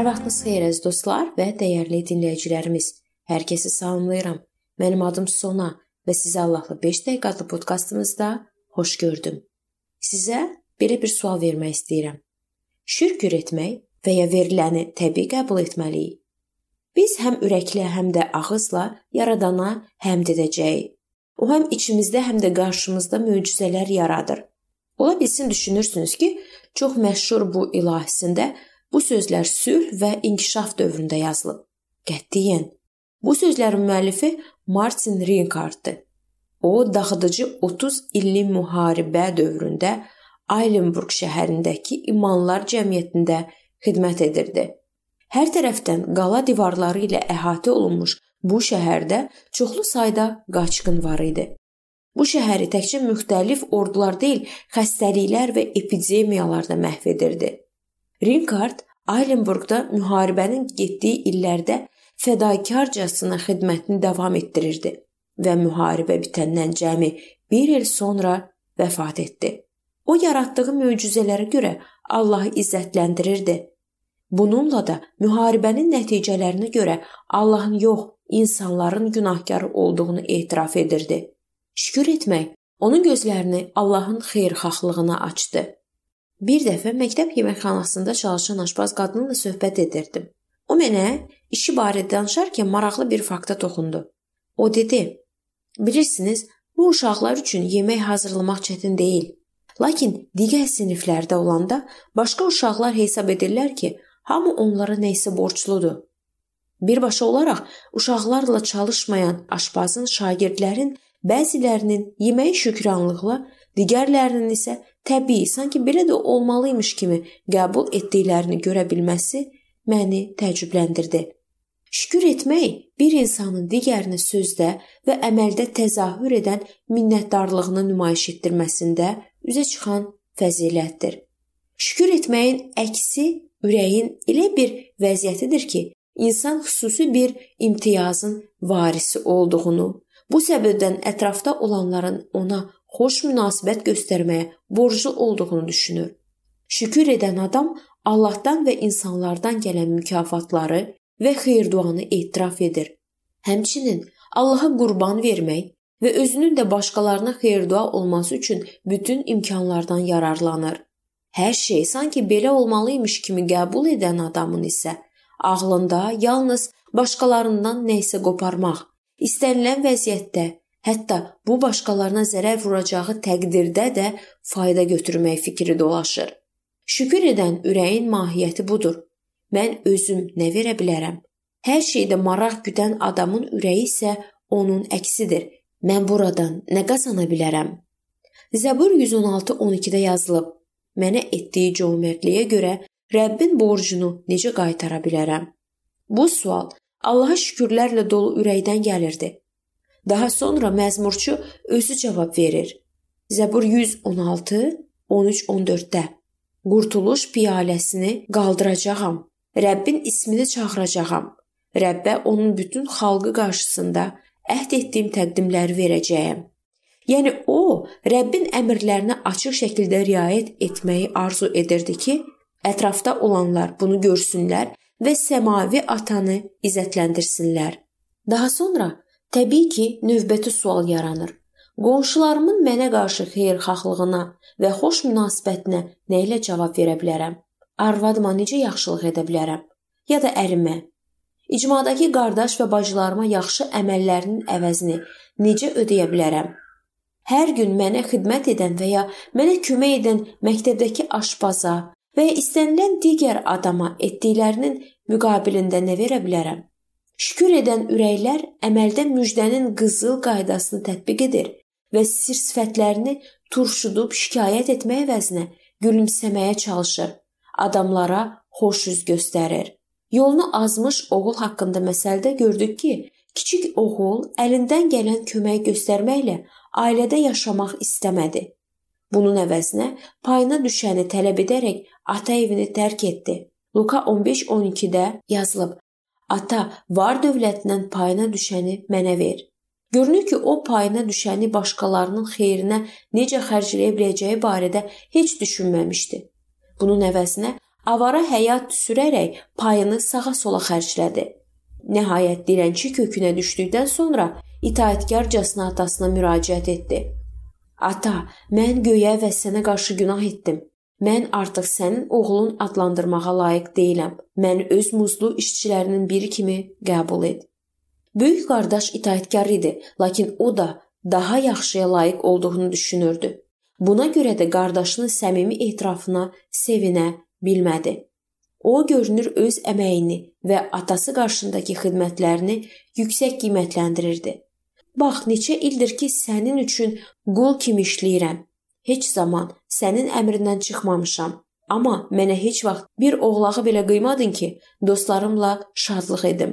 Hər vaxtınız xeyir əziz dostlar və dəyərli dinləyicilərimiz. Hər kəsi salamlayıram. Mənim adım Sona və sizi Allahla 5 dəqiqə adlı podkastımızda xoş gördüm. Sizə belə bir sual vermək istəyirəm. Şükür etmək və ya veriləni təbii qəbul etməliyik. Biz həm ürəklə, həm də ağızla Yaradana həmd edəcəyik. O həm içimizdə, həm də qarşımızda möcüzələr yaradır. Ola bilsin düşünürsünüz ki, çox məşhur bu ilahisində Bu sözlər sülh və inkişaf dövründə yazılıb. Qətiyyən. Bu sözlərin müəllifi Martin Rinkarddır. O, dağıdıcı 30 illik müharibə dövründə Aylenburg şəhərindəki imanlar cəmiyyətində xidmət edirdi. Hər tərəfdən qala divarları ilə əhatə olunmuş bu şəhərdə çoxlu sayda qaçqın var idi. Bu şəhəri təkcə müxtəlif ordular deyil, xəstəliklər və epidemiyalar da məhv edirdi. Rinkard Aylenburqda müharibənin getdiyi illərdə fədakarcasına xidmətini davam etdirirdi və müharibə bitəndən cəmi 1 il sonra vəfat etdi. O yaratdığı möcüzələrə görə Allahı izzətləndirirdi. Bununla da müharibənin nəticələrinə görə Allahın yox, insanların günahkarı olduğunu etiraf edirdi. Şükür etmək onun gözlərini Allahın xeyirxahlığına açdı. Bir dəfə məktəb yeməkxanasında çalışan aşpaz qadınla söhbət edirdim. O mənə işi barədə danışarkən maraqlı bir fakta toxundu. O dedi: "Bilirsiniz, bu uşaqlar üçün yemək hazırlamaq çətin deyil. Lakin digər siniflərdə olanda başqa uşaqlar hesab edirlər ki, hamı onlara nə isə borcludur. Birbaşa olaraq uşaqlarla çalışmayan aşpazın şagirdlərin bəzilərinin yeməyi şükranlıqla, digərlərinin isə təbii, sanki belə də olmalıymış kimi qəbul etdiklərini görə bilməsi məni təəccübləndirdi. Şükür etmək bir insanın digərini sözdə və əməldə təzahür edən minnətdarlığını nümayiş etdirməsində üzə çıxan fəzilətdir. Şükür etməyin əksi ürəyin elə bir vəziyyətidir ki, insan xüsusi bir imtiyazın varisi olduğunu, bu səbəbdən ətrafda olanların ona xoş münasibət göstərməyə borclu olduğunu düşünür. Şükür edən adam Allahdan və insanlardan gələn mükafatları və xeyir-duanı etiraf edir. Həmçinin Allaha qurban vermək və özünün də başqalarına xeyir-dua olması üçün bütün imkanlardan yararlanır. Hər şey sanki belə olmalıymış kimi qəbul edən adamın isə ağlında yalnız başqalarından nə isə qoparmaq, istənilən vəziyyətdə Hətta bu başqalarına zərər vuracağı təqdirdə də fayda götürmək fikri dolaşır. Şükür edən ürəyin mahiyyəti budur. Mən özüm nə verə bilərəm? Hər şeydə maraq güdən adamın ürəyi isə onun əksidir. Mən buradan nə qazana bilərəm? Zəbur 116:12-də yazılıb: Mənə etdiyi cömertliyə görə Rəbbin borcunu necə qaytara bilərəm? Bu sual Allaha şükürlərlə dolu ürəkdən gəlirdi. Daha sonra məzmurçu özü cavab verir. Zəbur 116 13-14-də Qurtuluş piyaləsini qaldıracağam. Rəbbin ismini çağıracağam. Rəbbə onun bütün xalqı qarşısında əhd etdiyim təqdimləri verəcəyəm. Yəni o, Rəbbin əmrlərinə açıq şəkildə riayət etməyi arzu edirdi ki, ətrafda olanlar bunu görsünlər və səmavi atanı izzətləndirsinlər. Daha sonra Təbii ki, növbəti sual yaranır. Qonşularımın mənə qarşı xeyirxahlığına və xoş münasibətinə nə ilə cavab verə bilərəm? Arvadıma necə yaxşılıq edə bilərəm? Ya da ərimə? İcmadakı qardaş və bacılarıma yaxşı əməllərinin əvəzini necə ödəyə bilərəm? Hər gün mənə xidmət edən və ya mənə kömək edən məktəbdəki aşpaza və ya istənilən digər adama etdiklərinin müqabilində nə verə bilərəm? Şükür edən ürəklər əməldə müjdənin qızıl qaydasını tətbiq edir və sir sifətlərini turşudub şikayət etmək əvəzinə gülümsəməyə çalışır. Adamlara xoş üz göstərir. Yolunu azmış oğul haqqında məsəldə gördük ki, kiçik oğul əlindən gələn kömək göstərməklə ailədə yaşamaq istəmədi. Bunun əvəzinə payına düşəni tələb edərək ata evini tərk etdi. Luka 15:12-də yazılıb: Ata, var dövlətindən payına düşəni mənə ver. Görünür ki, o payına düşəni başqalarının xeyrinə necə xərcləyə biləcəyi barədə heç düşünməmişdi. Bunun əvəzinə avara həyat sürərək payını sağa-sola xərclədi. Nəhayət dilənçi kökünə düşdükdən sonra itaətkarcasına atasına müraciət etdi. Ata, mən göyə və sənə qarşı günah etdim. Mən artıq sənin oğlun adlandırmağa layiq deyiləm. Məni öz muzlu işçilərinin biri kimi qəbul et. Böyük qardaş itaətkar idi, lakin o da daha yaxşıya layiq olduğunu düşünürdü. Buna görə də qardaşının səmimi etirafına sevinə bilmədi. O görünür öz əməyini və atası qarşısındakı xidmətlərini yüksək qiymətləndirirdi. Bax, neçə ildir ki, sənin üçün qul kimi işləyirəm. Heç zaman sənin əmrindən çıxmamışam. Amma mənə heç vaxt bir oğlağı belə qıymadın ki, dostlarımla şadlıq edim.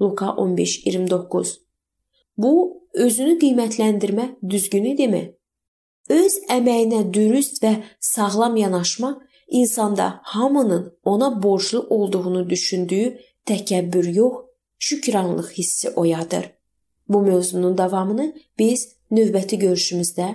Luka 15:29. Bu özünü qiymətləndirmə düzgün idimi? Öz əməyinə dürüst və sağlam yanaşma insanda hamının ona borclu olduğunu düşündüyü təkəbbür yox, şükranlıq hissi oyadır. Bu mövzunun davamını biz növbəti görüşümüzdə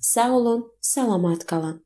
sağ olun, salamat qalın.